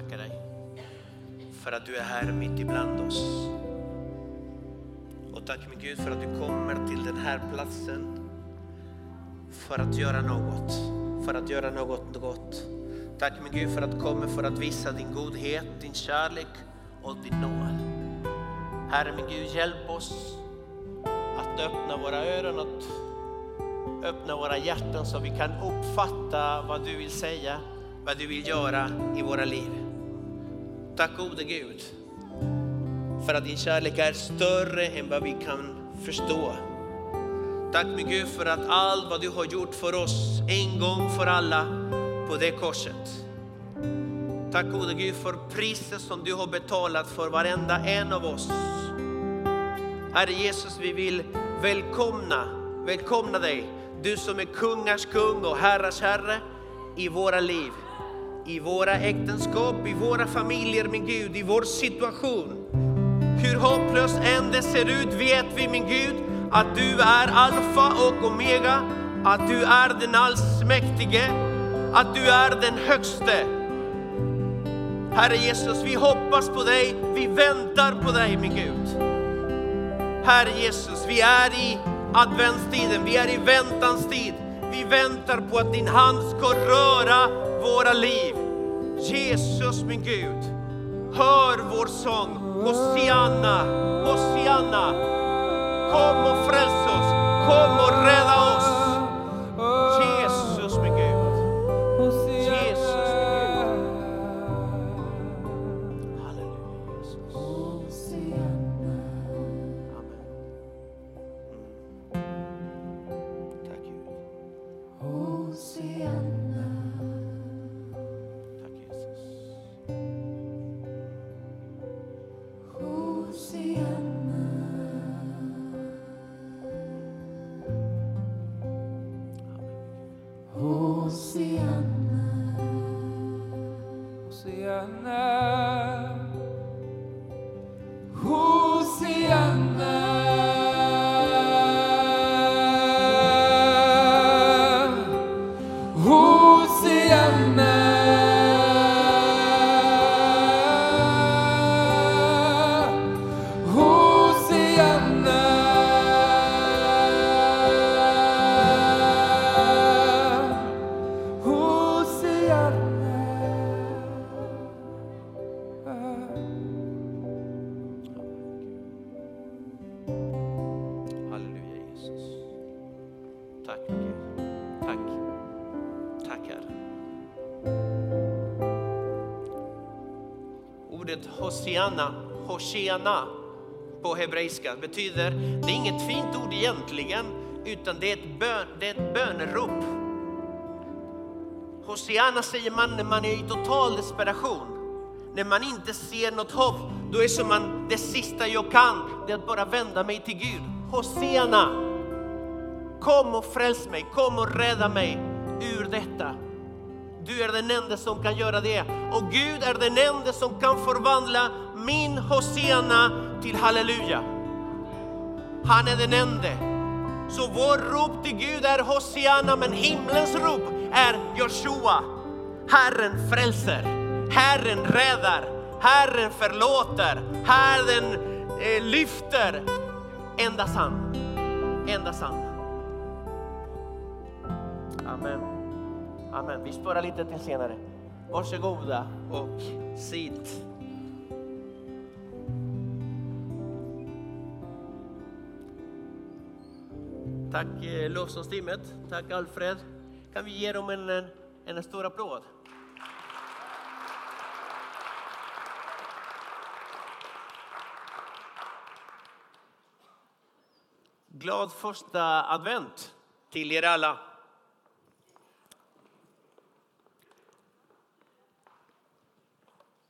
tacka dig för att du är här mitt ibland oss. Och tack min Gud för att du kommer till den här platsen för att göra något, för att göra något gott. Tack min Gud för att du kommer för att visa din godhet, din kärlek och din nåd. Herre min Gud, hjälp oss att öppna våra öron, att öppna våra hjärtan så vi kan uppfatta vad du vill säga, vad du vill göra i våra liv. Tack gode Gud för att din kärlek är större än vad vi kan förstå. Tack min Gud för att allt vad du har gjort för oss en gång för alla på det korset. Tack gode Gud för priset som du har betalat för varenda en av oss. Herre Jesus, vi vill välkomna, välkomna dig. Du som är kungars kung och herrars herre i våra liv. I våra äktenskap, i våra familjer min Gud, i vår situation. Hur hopplöst än det ser ut vet vi min Gud att du är alfa och omega, att du är den allsmäktige, att du är den högste. Herre Jesus, vi hoppas på dig, vi väntar på dig min Gud. Herre Jesus, vi är i adventstiden, vi är i väntans tid. Vi väntar på att din hand ska röra våra liv. Jesus min Gud, hör vår sång. Hosianna, Hosianna. Kom och fräls oss, kom och rädda oss. Hosianna på hebreiska betyder, det är inget fint ord egentligen, utan det är ett, bön, det är ett bönerop. Hosianna säger man när man är i total desperation. När man inte ser något hopp, då är som man, det sista jag kan, det är att bara vända mig till Gud. Hosianna, kom och fräls mig, kom och rädda mig ur detta. Du är den enda som kan göra det. Och Gud är den enda som kan förvandla min Hosianna till halleluja. Han är den ende. Så vår rop till Gud är Hosianna, men himlens rop är Joshua. Herren frälser, Herren räddar, Herren förlåter, Herren eh, lyfter. Endast han, endast han. Amen. Amen. Vi sparar lite till senare. Varsågoda och sitt. Tack eh, lovsångsteamet. Tack Alfred. Kan vi ge dem en, en, en stor applåd? Glad första advent till er alla.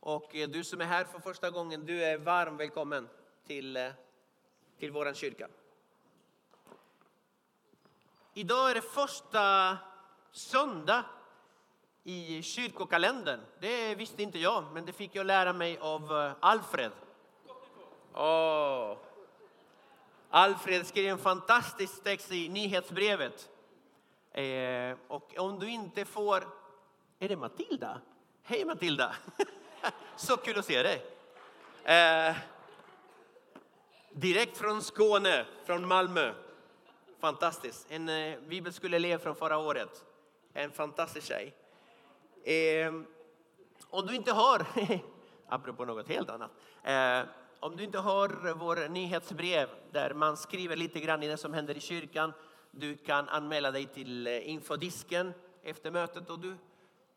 Och eh, du som är här för första gången, du är varm välkommen till, eh, till vår kyrka. Idag är det första söndag i kyrkokalendern. Det visste inte jag, men det fick jag lära mig av eh, Alfred. Oh. Alfred skrev en fantastisk text i nyhetsbrevet. Eh, och om du inte får... Är det Matilda? Hej Matilda! Så kul att se dig. Eh, direkt från Skåne, från Malmö. Fantastiskt. En eh, bibelskoleelev från förra året. En fantastisk tjej. Eh, om du inte har, apropå något helt annat. Eh, om du inte har vår nyhetsbrev där man skriver lite grann i det som händer i kyrkan. Du kan anmäla dig till eh, infodisken efter mötet och du,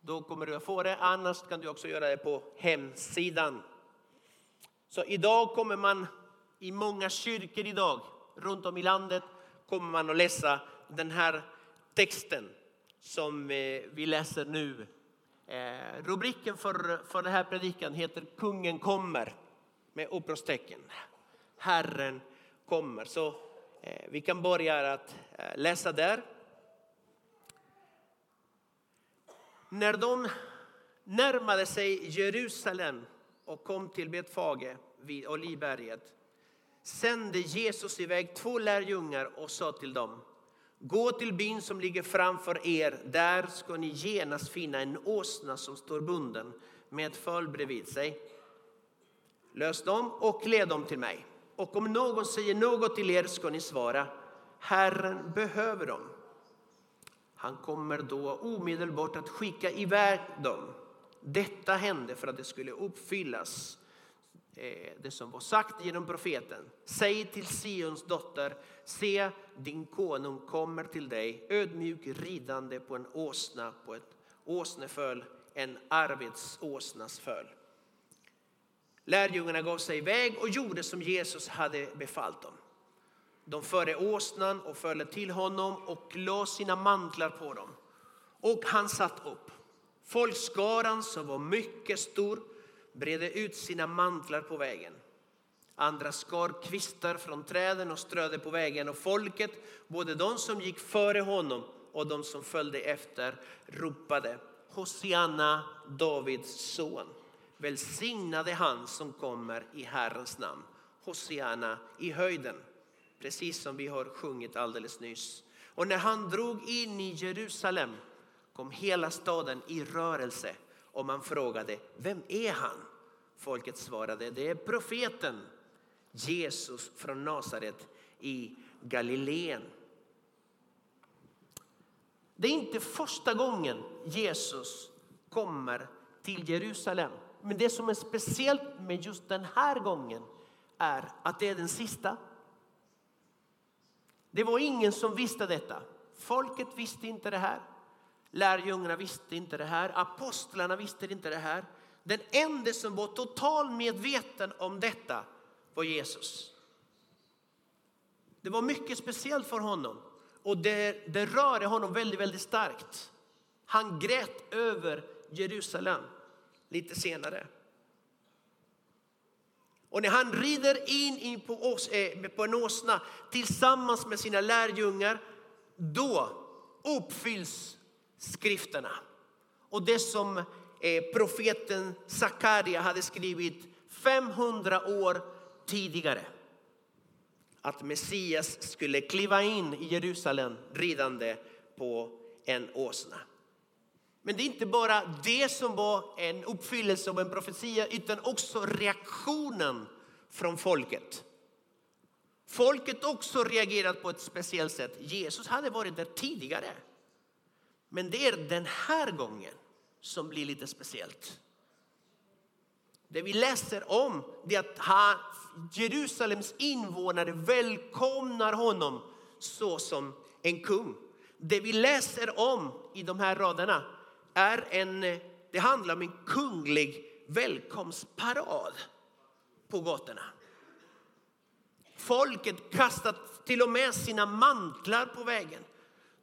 då kommer du att få det. Annars kan du också göra det på hemsidan. Så idag kommer man i många kyrkor idag runt om i landet kommer man att läsa den här texten som eh, vi läser nu. Eh, rubriken för, för den här predikan heter Kungen kommer med uppropstecken. Herren kommer. Så eh, vi kan börja att läsa där. När de närmade sig Jerusalem och kom till Betfage vid Olivberget sände Jesus iväg två lärjungar och sa till dem Gå till byn som ligger framför er. Där ska ni genast finna en åsna som står bunden med ett föl bredvid sig. Lös dem och led dem till mig. Och om någon säger något till er ska ni svara Herren behöver dem. Han kommer då omedelbart att skicka iväg dem. Detta hände för att det skulle uppfyllas Eh, det som var sagt genom profeten. Säg till Sions dotter, se din konung kommer till dig ödmjuk ridande på en åsna, på ett åsneföl, en arbetsåsnas föl. Lärjungarna gav sig iväg och gjorde som Jesus hade befallt dem. De förde åsnan och följde till honom och la sina mantlar på dem. Och han satt upp. Folkskaran som var mycket stor bredde ut sina mantlar på vägen. Andra skar kvistar från träden och strödde på vägen och folket, både de som gick före honom och de som följde efter, ropade Hosianna, Davids son. Välsignade han som kommer i Herrens namn. Hosianna i höjden, precis som vi har sjungit alldeles nyss. Och när han drog in i Jerusalem kom hela staden i rörelse och man frågade, vem är han? Folket svarade, det är profeten Jesus från Nasaret i Galileen. Det är inte första gången Jesus kommer till Jerusalem. Men det som är speciellt med just den här gången är att det är den sista. Det var ingen som visste detta. Folket visste inte det här. Lärjungarna visste inte det här, apostlarna visste inte det här. Den enda som var totalt medveten om detta var Jesus. Det var mycket speciellt för honom och det, det rörde honom väldigt, väldigt starkt. Han grät över Jerusalem lite senare. Och när han rider in på, oss, eh, på en åsna tillsammans med sina lärjungar, då uppfylls skrifterna. Och det som eh, profeten Sakaria hade skrivit 500 år tidigare. Att Messias skulle kliva in i Jerusalem ridande på en åsna. Men det är inte bara det som var en uppfyllelse av en profetia utan också reaktionen från folket. Folket också reagerat på ett speciellt sätt. Jesus hade varit där tidigare. Men det är den här gången som blir lite speciellt. Det vi läser om det är att han, Jerusalems invånare välkomnar honom så som en kung. Det vi läser om i de här raderna är en, det handlar om en kunglig välkomstparad på gatorna. Folket kastat till och med sina mantlar på vägen.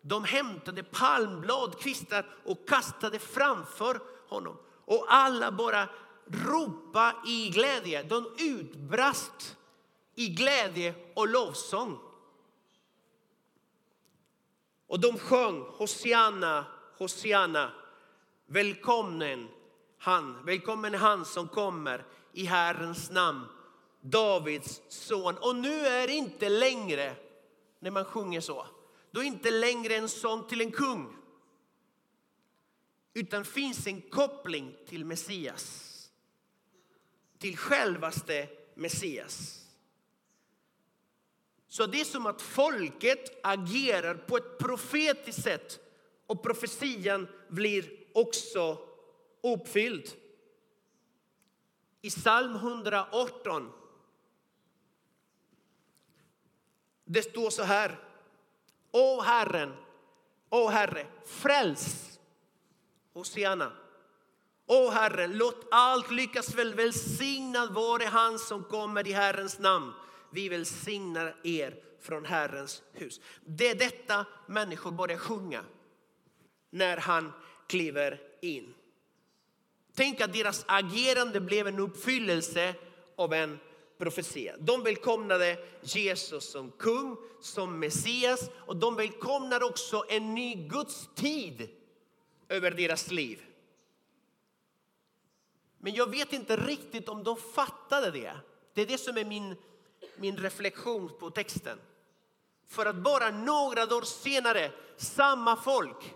De hämtade palmblad, kvistar och kastade framför honom. Och alla bara ropa i glädje. De utbrast i glädje och lovsång. Och de sjöng Hosianna, Hosianna. Välkommen han, välkommen han som kommer i Herrens namn. Davids son. Och nu är det inte längre när man sjunger så då är inte längre en son till en kung. Utan finns en koppling till Messias. till självaste Messias. Så det är som att folket agerar på ett profetiskt sätt och profetian blir också uppfylld. I psalm 118 det står så här. Å Herren, å Herre, fräls Hosianna. O Herre, låt allt lyckas väl. Välsignad vare han som kommer i Herrens namn. Vi välsignar er från Herrens hus. Det är detta människor börjar sjunga när han kliver in. Tänk att deras agerande blev en uppfyllelse av en profetia. De välkomnade Jesus som kung, som Messias och de välkomnar också en ny Guds tid över deras liv. Men jag vet inte riktigt om de fattade det. Det är det som är min, min reflektion på texten. För att bara några dagar senare, samma folk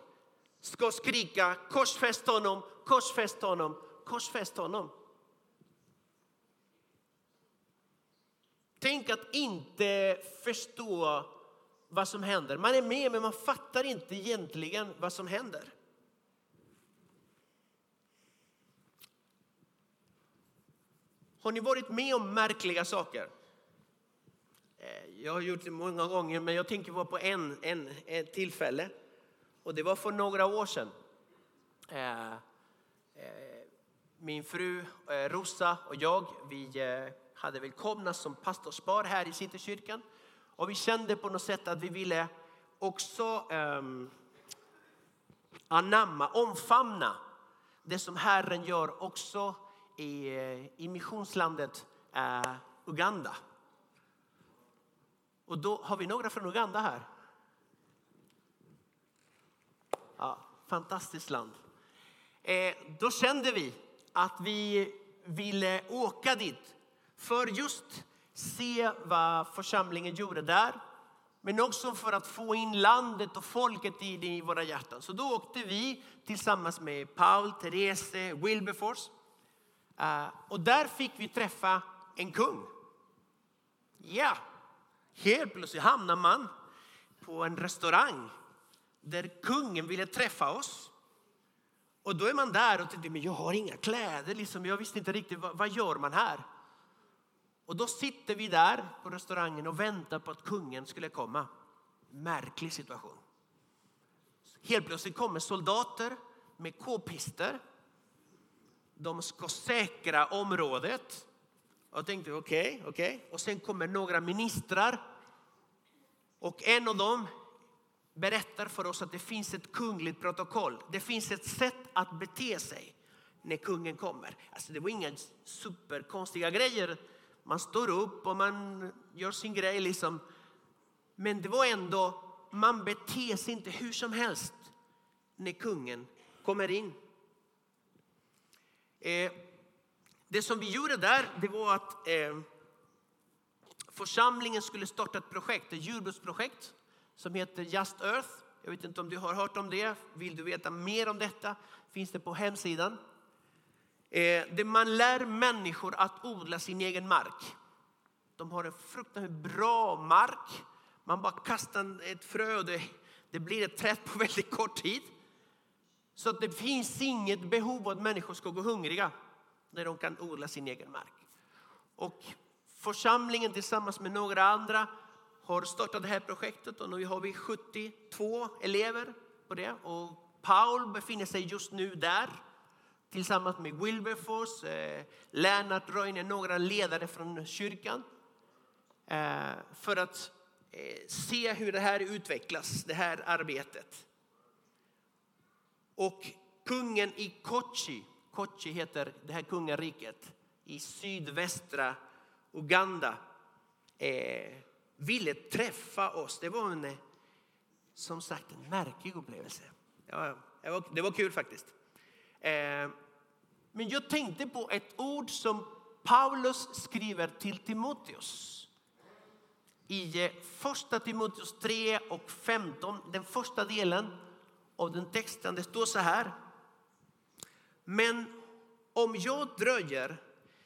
ska skrika korsfäst honom, korsfäst honom, korsfäst honom. Tänk att inte förstå vad som händer. Man är med men man fattar inte egentligen vad som händer. Har ni varit med om märkliga saker? Eh, jag har gjort det många gånger, men jag tänker bara på en, en, ett tillfälle. Och det var för några år sedan. Eh, eh, min fru Rosa och jag, vi hade välkomnats som pastorspar här i Citykyrkan. Och vi kände på något sätt att vi ville också um, anamma, omfamna det som Herren gör också i, eh, i missionslandet uh, Uganda. Och då har vi några från Uganda här. Ja, fantastiskt land. Eh, då kände vi att vi ville åka dit för just se vad församlingen gjorde där. Men också för att få in landet och folket i, i våra hjärtan. Så då åkte vi tillsammans med Paul, Therese, Wilberforce. Eh, och där fick vi träffa en kung. Ja, helt plötsligt hamnar man på en restaurang där kungen ville träffa oss. Och då är man där och tänker, men jag har inga kläder, liksom. jag visste inte riktigt vad, vad gör man här? Och då sitter vi där på restaurangen och väntar på att kungen skulle komma. Märklig situation. Helt plötsligt kommer soldater med k-pister. De ska säkra området. Jag tänkte okej, okay, okej. Okay. Och sen kommer några ministrar. Och en av dem berättar för oss att det finns ett kungligt protokoll. Det finns ett sätt att bete sig när kungen kommer. Alltså det var inga superkonstiga grejer man står upp och man gör sin grej. Liksom. Men det var ändå, man beter sig inte hur som helst när kungen kommer in. Eh, det som vi gjorde där det var att eh, församlingen skulle starta ett projekt, ett jordbruksprojekt som heter Just Earth. Jag vet inte om du har hört om det. Vill du veta mer om detta finns det på hemsidan. Eh, det man lär människor att odla sin egen mark. De har en fruktansvärt bra mark. Man bara kastar ett frö och det, det blir ett träd på väldigt kort tid. Så att det finns inget behov av att människor ska gå hungriga när de kan odla sin egen mark. Och församlingen tillsammans med några andra har startat det här projektet och nu har vi 72 elever på det. Och Paul befinner sig just nu där tillsammans med Wilberforce, eh, Lennart Röjne, några ledare från kyrkan. Eh, för att eh, se hur det här utvecklas, det här arbetet. Och kungen i Kochi, Kochi heter det här kungariket i sydvästra Uganda, eh, ville träffa oss. Det var en, eh, som sagt en märklig upplevelse. Ja, det, var, det var kul faktiskt. Eh, men jag tänkte på ett ord som Paulus skriver till Timoteus. I eh, första Timoteus 3 och 15, den första delen av den texten, det står så här. Men om jag dröjer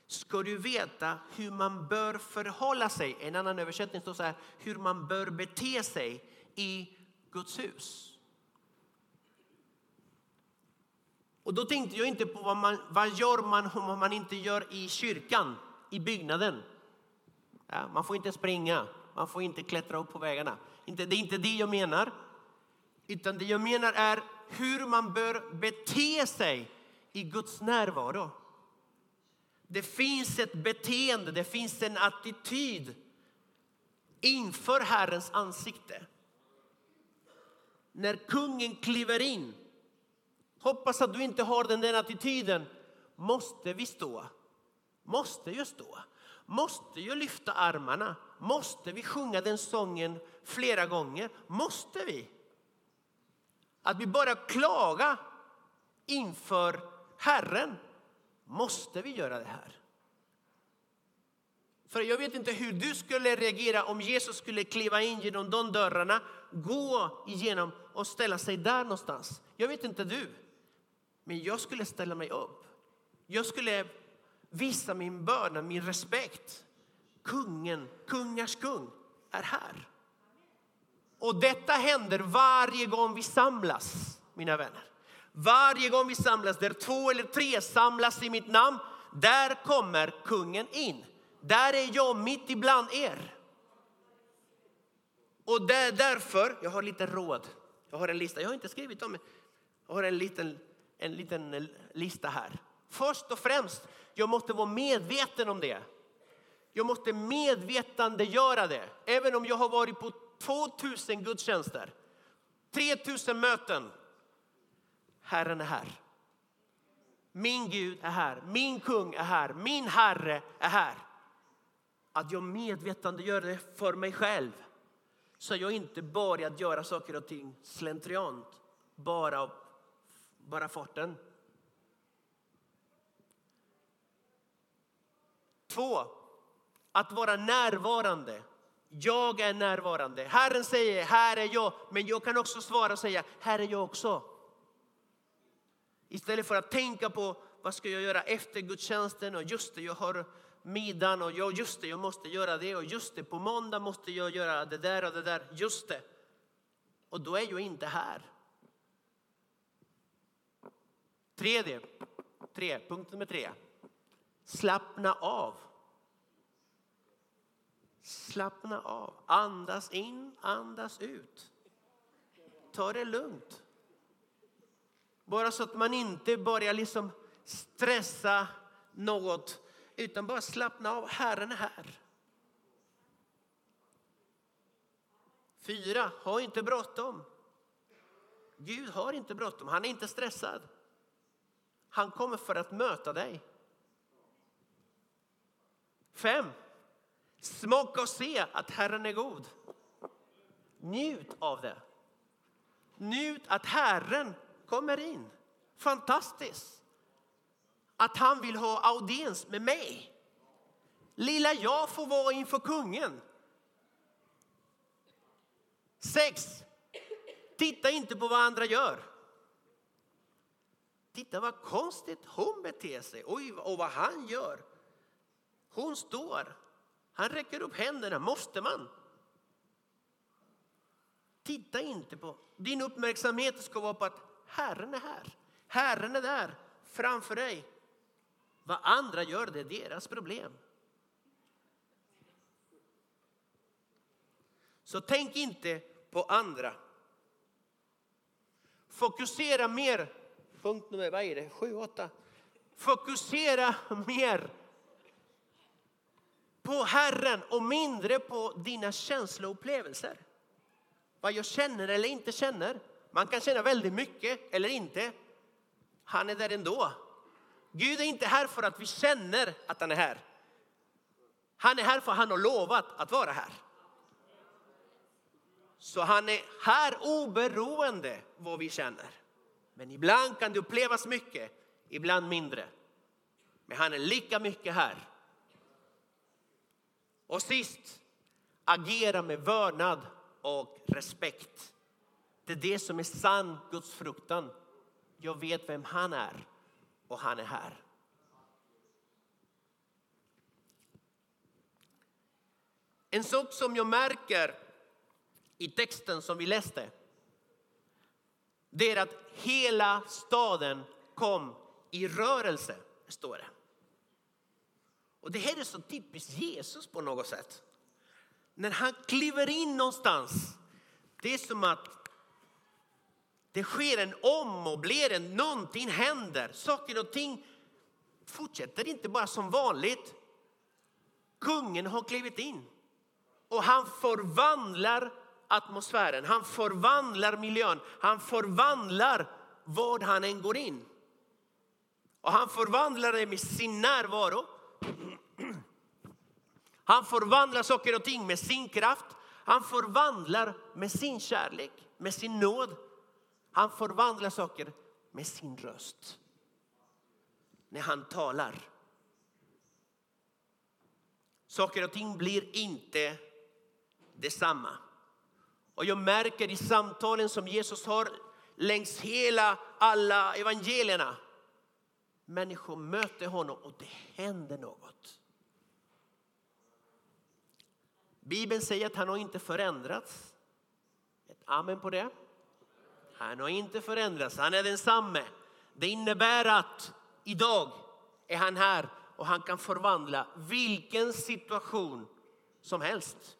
ska du veta hur man bör förhålla sig. En annan översättning står så här, hur man bör bete sig i Guds hus. Och då tänkte jag inte på vad man vad gör man om man inte gör i kyrkan, i byggnaden. Ja, man får inte springa, man får inte klättra upp på vägarna. Inte, det är inte det jag menar. Utan det jag menar är hur man bör bete sig i Guds närvaro. Det finns ett beteende, det finns en attityd inför Herrens ansikte. När kungen kliver in, hoppas att du inte har den där attityden, måste vi stå. Måste jag stå. Måste jag lyfta armarna. Måste vi sjunga den sången flera gånger? Måste vi? Att vi bara klaga inför Herren. Måste vi göra det här? För jag vet inte hur du skulle reagera om Jesus skulle kliva in genom de dörrarna, gå igenom och ställa sig där någonstans. Jag vet inte du, men jag skulle ställa mig upp. Jag skulle visa min börda, min respekt. Kungen, kungars kung, är här. Och detta händer varje gång vi samlas, mina vänner. Varje gång vi samlas, där två eller tre samlas i mitt namn, där kommer kungen in. Där är jag mitt ibland er. Och det är därför, jag har lite råd. Jag har en lista, jag har inte skrivit om det. Jag har en liten, en liten eh, lista här. Först och främst, jag måste vara medveten om det. Jag måste medvetandegöra det. Även om jag har varit på 2000 gudstjänster, 3000 möten. Herren är här. Min Gud är här, min kung är här, min Herre är här. Att jag medvetandegör det för mig själv. Så jag inte börjar göra saker och ting slentriant, bara av bara farten. Två, att vara närvarande. Jag är närvarande. Herren säger, här är jag. Men jag kan också svara och säga, här är jag också. Istället för att tänka på vad ska jag göra efter gudstjänsten och just det, jag har middagen och jag, just det, jag måste göra det och just det, på måndag måste jag göra det där och det där, just det. Och då är jag inte här. Tredje, tre, punkt nummer tre. Slappna av. Slappna av. Andas in, andas ut. Ta det lugnt. Bara så att man inte börjar liksom stressa något utan bara slappna av. Herren är här. Fyra, ha inte bråttom. Gud har inte bråttom, han är inte stressad. Han kommer för att möta dig. Fem, smaka och se att Herren är god. Njut av det. Njut att Herren kommer in. Fantastiskt att han vill ha audiens med mig. Lilla jag får vara inför kungen. Sex. Titta inte på vad andra gör. Titta vad konstigt hon beter sig Oj, och vad han gör. Hon står. Han räcker upp händerna. Måste man? Titta inte på... Din uppmärksamhet ska vara på att Herren är här. Herren är där framför dig. Vad andra gör, det är deras problem. Så tänk inte på andra. Fokusera mer, punkt nummer vad är det? Sju, åtta. Fokusera mer på Herren och mindre på dina känsloupplevelser. Vad jag känner eller inte känner. Man kan känna väldigt mycket eller inte. Han är där ändå. Gud är inte här för att vi känner att han är här. Han är här för att han har lovat att vara här. Så han är här oberoende vad vi känner. Men ibland kan det upplevas mycket, ibland mindre. Men han är lika mycket här. Och sist, agera med vördnad och respekt. Det är det som är sann Guds fruktan. Jag vet vem han är och han är här. En sak som jag märker i texten som vi läste det är att hela staden kom i rörelse, står det. Och det här är så typiskt Jesus på något sätt. När han kliver in någonstans, det är som att det sker en ommöblering, någonting händer, saker och ting fortsätter inte bara som vanligt. Kungen har klivit in och han förvandlar atmosfären, han förvandlar miljön, han förvandlar vad han än går in. Och han förvandlar det med sin närvaro. Han förvandlar saker och ting med sin kraft. Han förvandlar med sin kärlek, med sin nåd. Han förvandlar saker med sin röst. När han talar. Saker och ting blir inte detsamma. Och jag märker i samtalen som Jesus har längs hela alla evangelierna. Människor möter honom och det händer något. Bibeln säger att han har inte förändrats. Ett amen på det. Han har inte förändrats, han är densamme. Det innebär att idag är han här och han kan förvandla vilken situation som helst.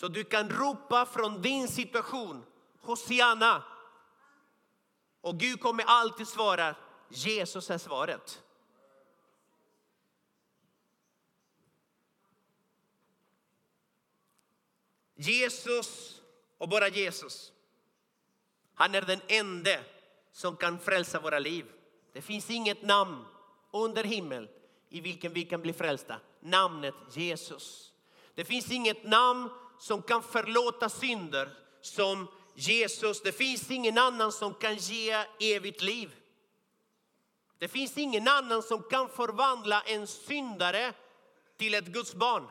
Så du kan ropa från din situation, Hosianna. Och Gud kommer alltid svara, Jesus är svaret. Jesus och bara Jesus. Han är den enda som kan frälsa våra liv. Det finns inget namn under himmel i vilken vi kan bli frälsta. Namnet Jesus. Det finns inget namn som kan förlåta synder som Jesus. Det finns ingen annan som kan ge evigt liv. Det finns ingen annan som kan förvandla en syndare till ett Guds barn.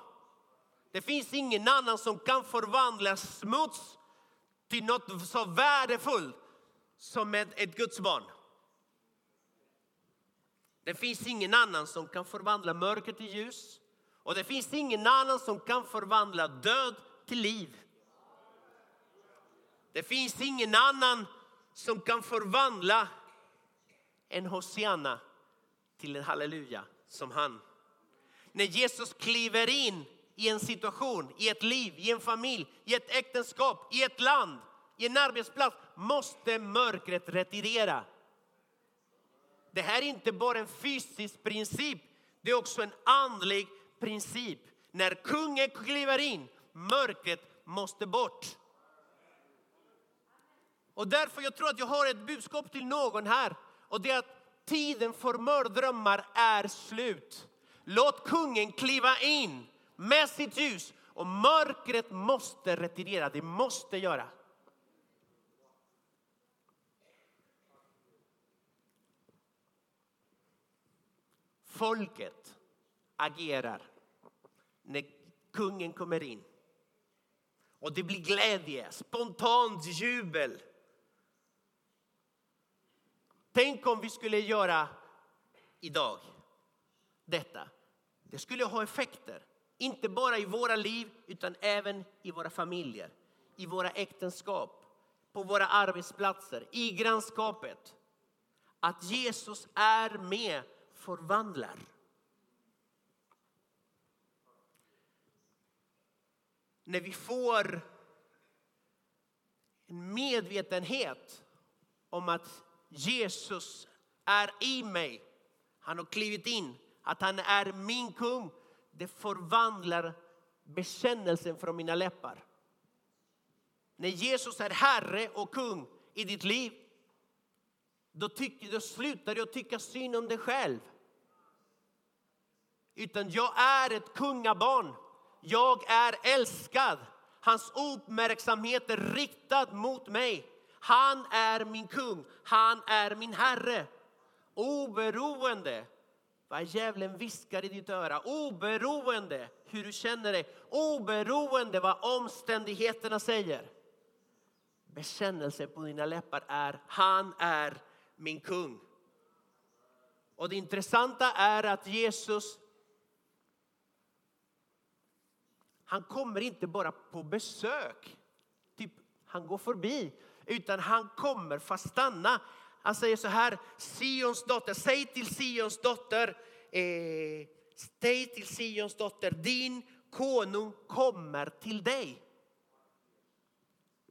Det finns ingen annan som kan förvandla smuts till något så värdefullt som ett, ett Guds barn. Det finns ingen annan som kan förvandla mörker till ljus. Och det finns ingen annan som kan förvandla död till liv. Det finns ingen annan som kan förvandla en Hosianna till en halleluja som han. När Jesus kliver in i en situation, i ett liv, i en familj, i ett äktenskap, i ett land, i en arbetsplats måste mörkret retirera. Det här är inte bara en fysisk princip, det är också en andlig princip. När kungen kliver in, mörkret måste bort. Och därför jag tror att jag har ett budskap till någon här. Och det är att tiden för mördrömmar är slut. Låt kungen kliva in med sitt ljus och mörkret måste retirera, det måste göra. Folket agerar när kungen kommer in. Och det blir glädje, spontant jubel. Tänk om vi skulle göra idag detta. Det skulle ha effekter. Inte bara i våra liv utan även i våra familjer, i våra äktenskap, på våra arbetsplatser, i grannskapet. Att Jesus är med förvandlar. När vi får en medvetenhet om att Jesus är i mig, han har klivit in, att han är min kung, det förvandlar bekännelsen från mina läppar. När Jesus är Herre och kung i ditt liv, då, tyck, då slutar du att tycka synd om dig själv. Utan jag är ett kungabarn. Jag är älskad. Hans uppmärksamhet är riktad mot mig. Han är min kung, han är min herre. Oberoende vad djävulen viskar i ditt öra, oberoende hur du känner dig, oberoende vad omständigheterna säger. Bekännelse på dina läppar är han är min kung. Och det intressanta är att Jesus han kommer inte bara på besök, typ han går förbi, utan han kommer för att stanna. Han säger så här, Sions dotter, säg till Sions dotter, eh, säg till Sions dotter, din konung kommer till dig.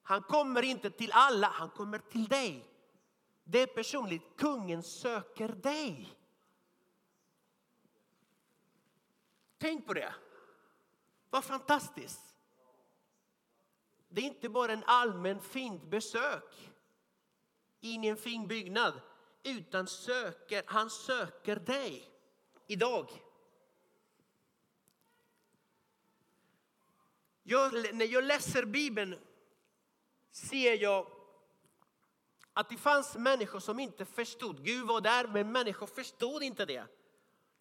Han kommer inte till alla, han kommer till dig. Det är personligt, kungen söker dig. Tänk på det. Vad fantastiskt. Det är inte bara en allmän fint besök in i en fin byggnad, utan söker, han söker dig idag. Jag, när jag läser Bibeln ser jag att det fanns människor som inte förstod. Gud var där, men människor förstod inte det.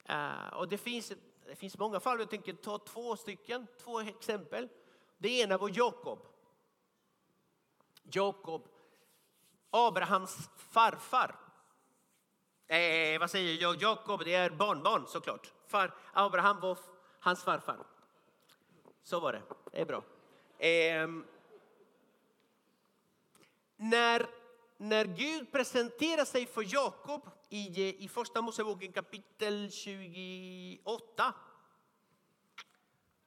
Eh, och det finns, det finns många fall, jag tänker ta två stycken, två exempel. Det ena var Jakob. Jakob, Abrahams farfar. Eh, vad säger jag? Jakob, det är barnbarn såklart. Far, Abraham var hans farfar. Så var det, det är bra. Eh, när, när Gud presenterar sig för Jakob i, eh, i första Moseboken kapitel 28.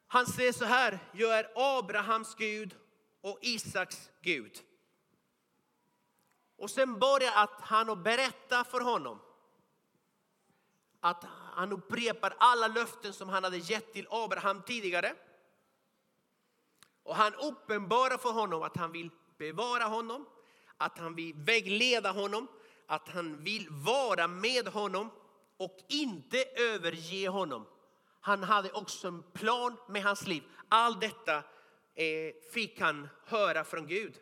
Han säger så här, jag är Abrahams Gud och Isaks Gud. Och sen börjar att han berätta för honom att han upprepar alla löften som han hade gett till Abraham tidigare. Och han uppenbarar för honom att han vill bevara honom, att han vill vägleda honom, att han vill vara med honom och inte överge honom. Han hade också en plan med hans liv. Allt detta eh, fick han höra från Gud.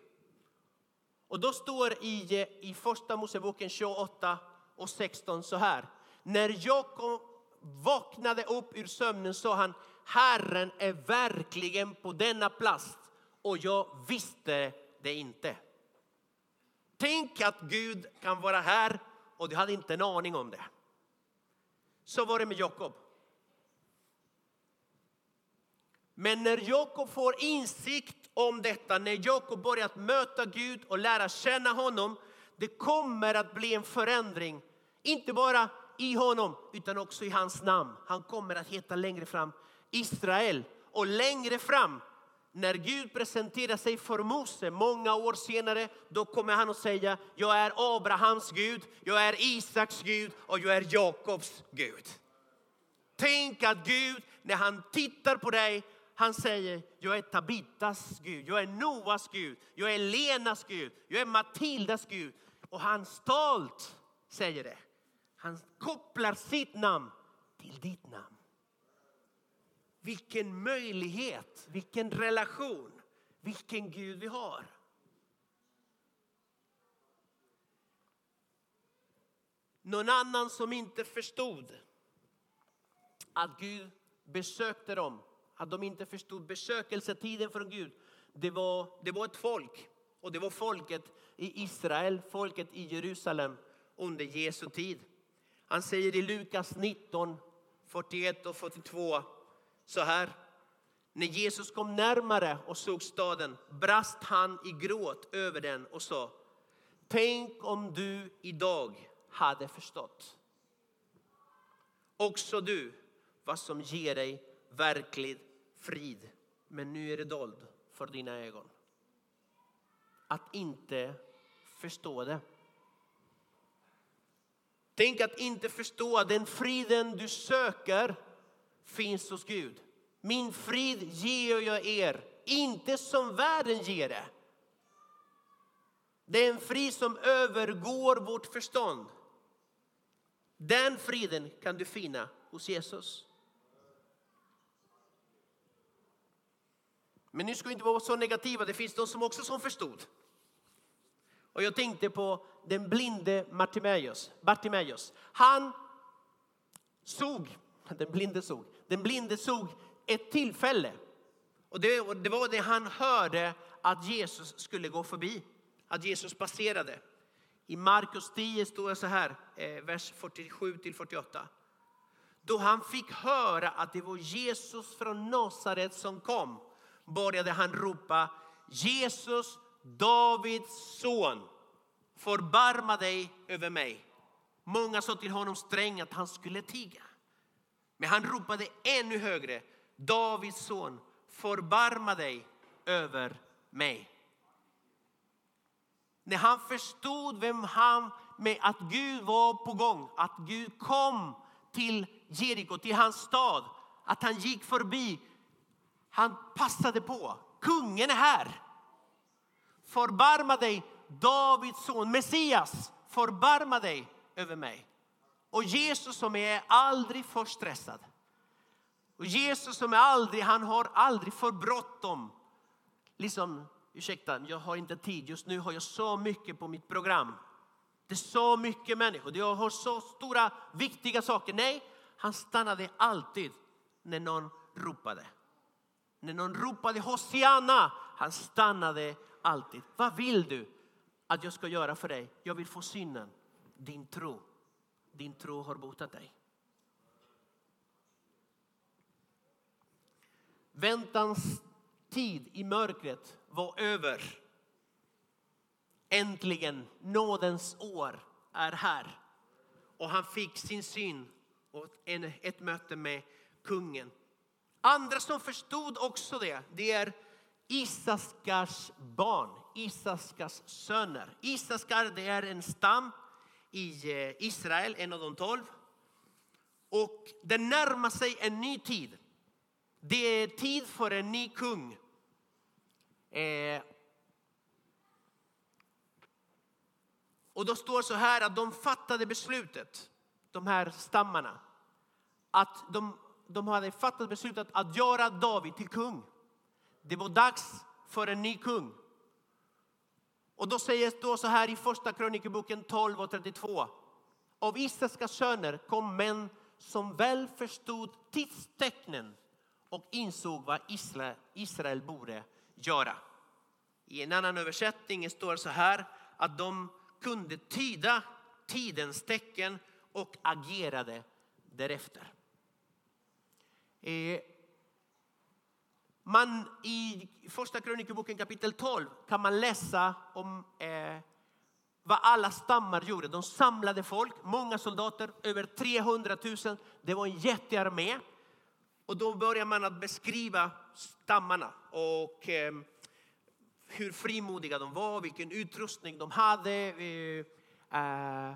Och då står i, eh, i första Moseboken 28 och 16 så här. När Jakob vaknade upp ur sömnen sa han Herren är verkligen på denna plats och jag visste det inte. Tänk att Gud kan vara här och du hade inte en aning om det. Så var det med Jakob. Men när Jakob får insikt om detta, när Jakob börjar möta Gud och lära känna honom, det kommer att bli en förändring. Inte bara i honom, utan också i hans namn. Han kommer att heta längre fram Israel. Och längre fram när Gud presenterar sig för Mose många år senare, då kommer han att säga, jag är Abrahams Gud, jag är Isaks Gud och jag är Jakobs Gud. Tänk att Gud, när han tittar på dig, han säger, jag är Tabitas Gud, jag är Noas Gud, jag är Lenas Gud, jag är Matildas Gud. Och han stolt säger det. Han kopplar sitt namn till ditt namn. Vilken möjlighet, vilken relation, vilken Gud vi har. Någon annan som inte förstod att Gud besökte dem, att de inte förstod besökelsetiden från Gud. Det var, det var ett folk och det var folket i Israel, folket i Jerusalem under Jesu tid. Han säger i Lukas 19, 41 och 42 så här. När Jesus kom närmare och såg staden brast han i gråt över den och sa Tänk om du idag hade förstått. Också du vad som ger dig verklig frid. Men nu är det dold för dina ögon. Att inte förstå det. Tänk att inte förstå den friden du söker finns hos Gud. Min frid ger jag er, inte som världen ger det. Det är en frid som övergår vårt förstånd. Den friden kan du finna hos Jesus. Men nu ska vi inte vara så negativa, det finns de som också som förstod. Och jag tänkte på den blinde Bartimeus. Bartimeus. Han såg, den blinde såg, den blinde såg ett tillfälle. Och det, det var det han hörde att Jesus skulle gå förbi, att Jesus passerade. I Markus 10 står det så här, eh, vers 47 till 48. Då han fick höra att det var Jesus från Nasaret som kom började han ropa Jesus, Davids son, förbarma dig över mig. Många sa till honom sträng att han skulle tiga. Men han ropade ännu högre. Davids son, förbarma dig över mig. När han förstod vem han med att Gud var på gång, att Gud kom till Jeriko, till hans stad, att han gick förbi. Han passade på. Kungen är här. Förbarma dig, Davids son, Messias. Förbarma dig över mig. Och Jesus som är aldrig för stressad. Och Jesus som är aldrig, han har aldrig för bråttom. Liksom, ursäkta, jag har inte tid. Just nu har jag så mycket på mitt program. Det är så mycket människor. Jag har så stora, viktiga saker. Nej, han stannade alltid när någon ropade. När någon ropade Hosianna, han stannade alltid. Vad vill du att jag ska göra för dig? Jag vill få synen, din tro. Din tro har botat dig. Väntans tid i mörkret var över. Äntligen, nådens år är här. Och han fick sin syn och ett möte med kungen. Andra som förstod också det, det är Isaskars barn, Isaskars söner. Isaskar det är en stam i eh, Israel, en av de tolv. Och det närmar sig en ny tid. Det är tid för en ny kung. Eh, och då står så här att de fattade beslutet, de här stammarna, att de, de hade fattat beslutet att göra David till kung. Det var dags för en ny kung. Och då sägs det så här i första krönikeboken 12 och 32. Av Israels söner kom män som väl förstod tidstecknen och insåg vad Israel, Israel borde göra. I en annan översättning står det så här att de kunde tyda tidens tecken och agerade därefter. Eh, man, I första krönikeboken kapitel 12 kan man läsa om eh, vad alla stammar gjorde. De samlade folk, många soldater, över 300 000. Det var en jättearmé. Och då börjar man att beskriva stammarna och eh, hur frimodiga de var, vilken utrustning de hade, eh, eh,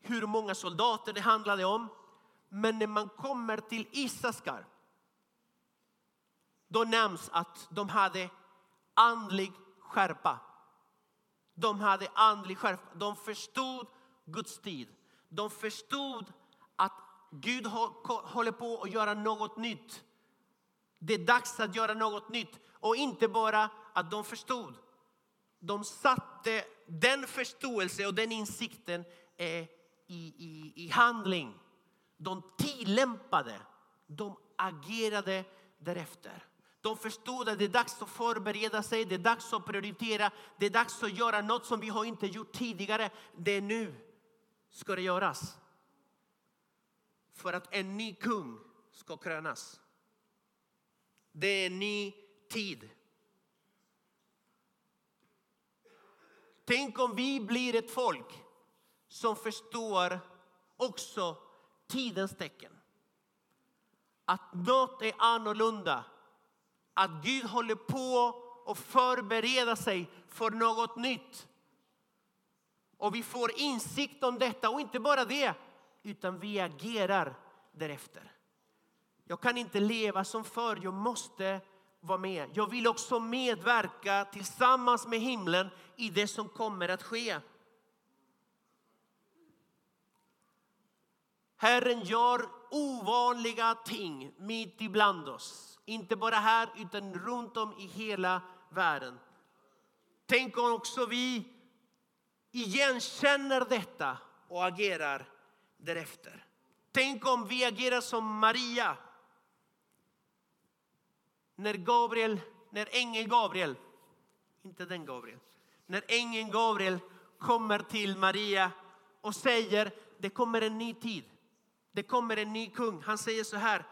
hur många soldater det handlade om. Men när man kommer till Isaskar då nämns att de hade andlig skärpa. De hade andlig skärpa. De förstod Guds tid. De förstod att Gud håller på att göra något nytt. Det är dags att göra något nytt. Och inte bara att de förstod. De satte den förståelse och den insikten eh, i, i, i handling. De tillämpade, de agerade därefter. De förstod att det är dags att förbereda sig, det är dags att prioritera, det är dags att göra något som vi har inte gjort tidigare. Det är nu ska det göras. För att en ny kung ska krönas. Det är en ny tid. Tänk om vi blir ett folk som förstår också tidens tecken. Att något är annorlunda att Gud håller på att förbereda sig för något nytt. Och vi får insikt om detta och inte bara det, utan vi agerar därefter. Jag kan inte leva som förr, jag måste vara med. Jag vill också medverka tillsammans med himlen i det som kommer att ske. Herren gör ovanliga ting mitt ibland oss. Inte bara här utan runt om i hela världen. Tänk om också vi igenkänner detta och agerar därefter. Tänk om vi agerar som Maria. När Gabriel, när ängeln Gabriel, inte den Gabriel, när ängeln Gabriel kommer till Maria och säger det kommer en ny tid. Det kommer en ny kung. Han säger så här.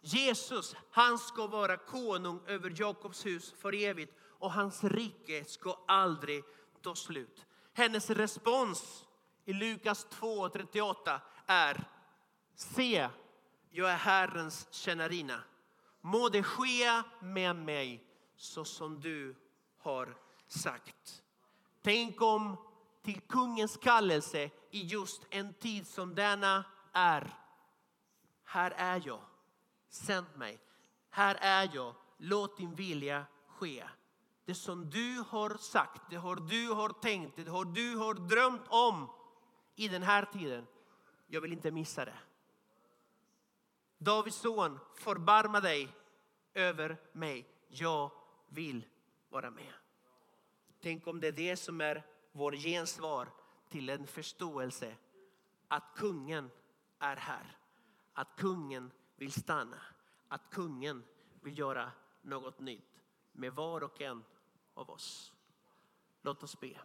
Jesus, han ska vara konung över Jakobs hus för evigt och hans rike ska aldrig ta slut. Hennes respons i Lukas 2.38 är Se, jag är Herrens tjänarina. Må det ske med mig så som du har sagt. Tänk om till kungens kallelse i just en tid som denna är. Här är jag, sänd mig. Här är jag, låt din vilja ske. Det som du har sagt, det har du har tänkt, det har du har drömt om i den här tiden. Jag vill inte missa det. Davids son, förbarma dig över mig. Jag vill vara med. Tänk om det är det som är vår gensvar till en förståelse att kungen är här. Att kungen vill stanna. Att kungen vill göra något nytt med var och en av oss. Låt oss be.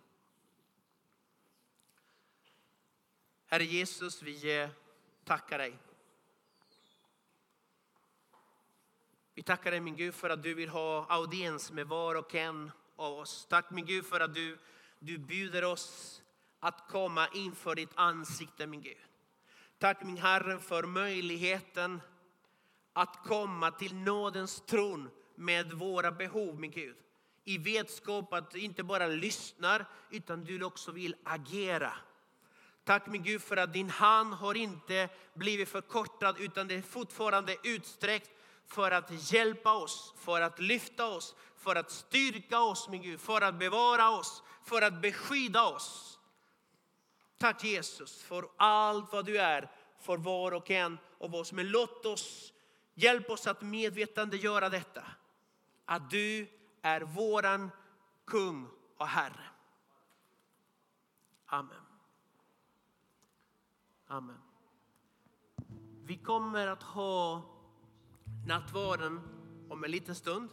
Herre Jesus, vi eh, tackar dig. Vi tackar dig min Gud för att du vill ha audiens med var och en av oss. Tack min Gud för att du, du bjuder oss att komma inför ditt ansikte min Gud. Tack min Herre för möjligheten att komma till nådens tron med våra behov min Gud. I vetskap att du inte bara lyssnar utan du också vill agera. Tack min Gud för att din hand har inte blivit förkortad utan det är fortfarande utsträckt för att hjälpa oss, för att lyfta oss, för att styrka oss min Gud, för att bevara oss, för att beskydda oss. Tack Jesus för allt vad du är för var och en av oss. Men låt oss, hjälp oss att medvetandegöra detta. Att du är våran kung och Herre. Amen. Amen. Vi kommer att ha nattvarden om en liten stund.